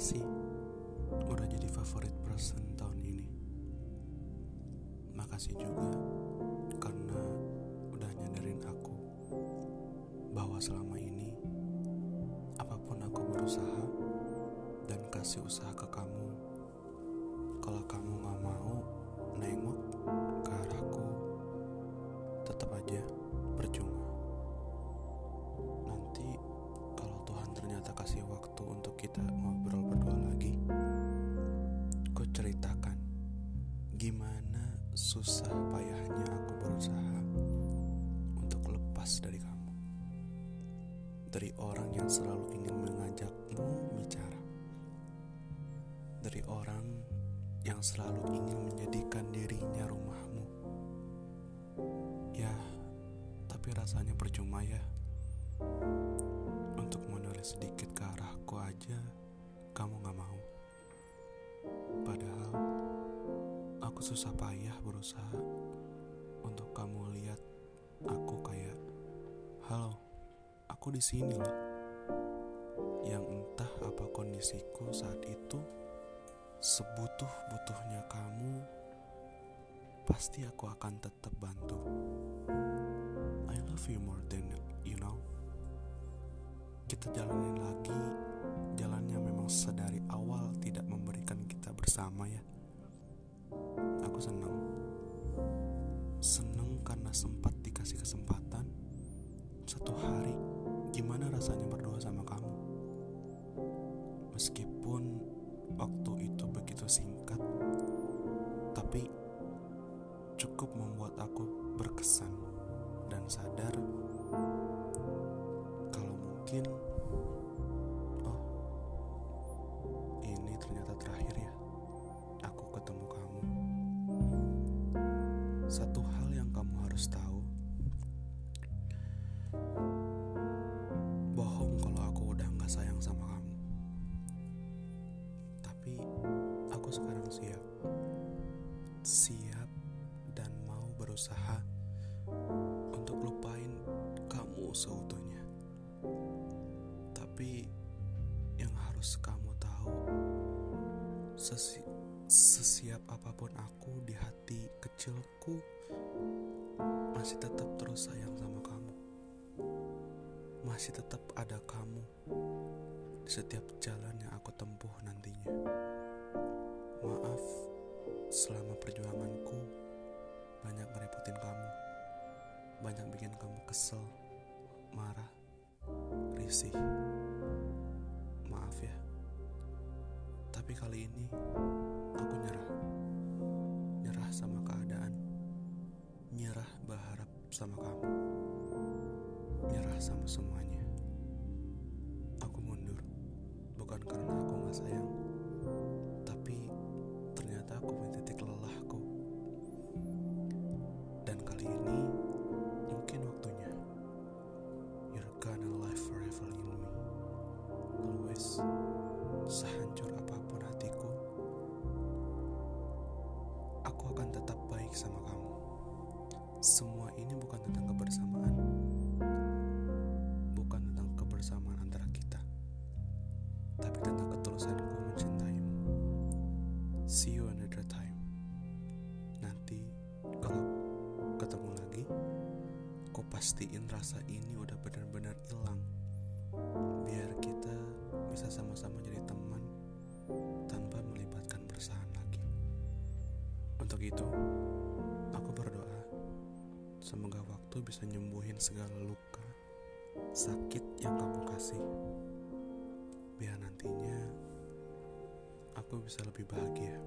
kasih udah jadi favorit person tahun ini. Makasih juga karena udah nyadarin aku bahwa selama ini apa pun aku berusaha dan kasih usaha ke kamu. Kalau kamu gak mau nengok ke arahku, tetap aja percuma. Kasih waktu untuk kita ngobrol berdua lagi. Ku ceritakan gimana susah payahnya aku berusaha untuk lepas dari kamu. Dari orang yang selalu ingin mengajakmu bicara. Dari orang yang selalu ingin menjadikan dirinya rumahmu. Ya tapi rasanya percuma ya. Untuk menulis sedikit susah payah berusaha untuk kamu lihat aku kayak halo aku di sini loh. Yang entah apa kondisiku saat itu sebutuh-butuhnya kamu pasti aku akan tetap bantu. I love you more than you know. Kita jalanin lagi jalannya memang sedari awal tidak memberikan kita bersama ya aku senang senang karena sempat dikasih kesempatan satu hari. Gimana rasanya berdua sama kamu? Meskipun waktu itu begitu singkat tapi cukup membuat aku berkesan dan sadar kalau mungkin satu hal yang kamu harus tahu. Bohong kalau aku udah nggak sayang sama kamu. Tapi aku sekarang siap. Siap dan mau berusaha untuk lupain kamu seutuhnya. Tapi yang harus kamu tahu sesi sesiap apa pun aku di hati kecilku masih tetap terus sayang sama kamu. Masih tetap ada kamu di setiap jalan yang aku tempuh nantinya. Maaf selama perjuanganku banyak ngerepotin kamu. Banyak bikin kamu kesel marah risih tapi kali ini aku nyerah. Nyerah sama keadaan. Nyerah berharap sama kamu. Nyerah sama semuanya. Aku mundur. Bukan karena aku gak sayang aku akan tetap baik sama kamu. Semua ini bukan tentang kebersamaan. Bukan tentang kebersamaan antara kita tapi tentang ketulusanku mencintaimu. See you another time. Nanti kalau ketemu lagi aku pastiin rasa ini udah benar-benar hilang. Biar kita bisa sama-sama Untuk itu, aku berdoa semoga waktu bisa nyembuhin segala luka, sakit yang kamu kasih. Biar nantinya aku bisa lebih bahagia.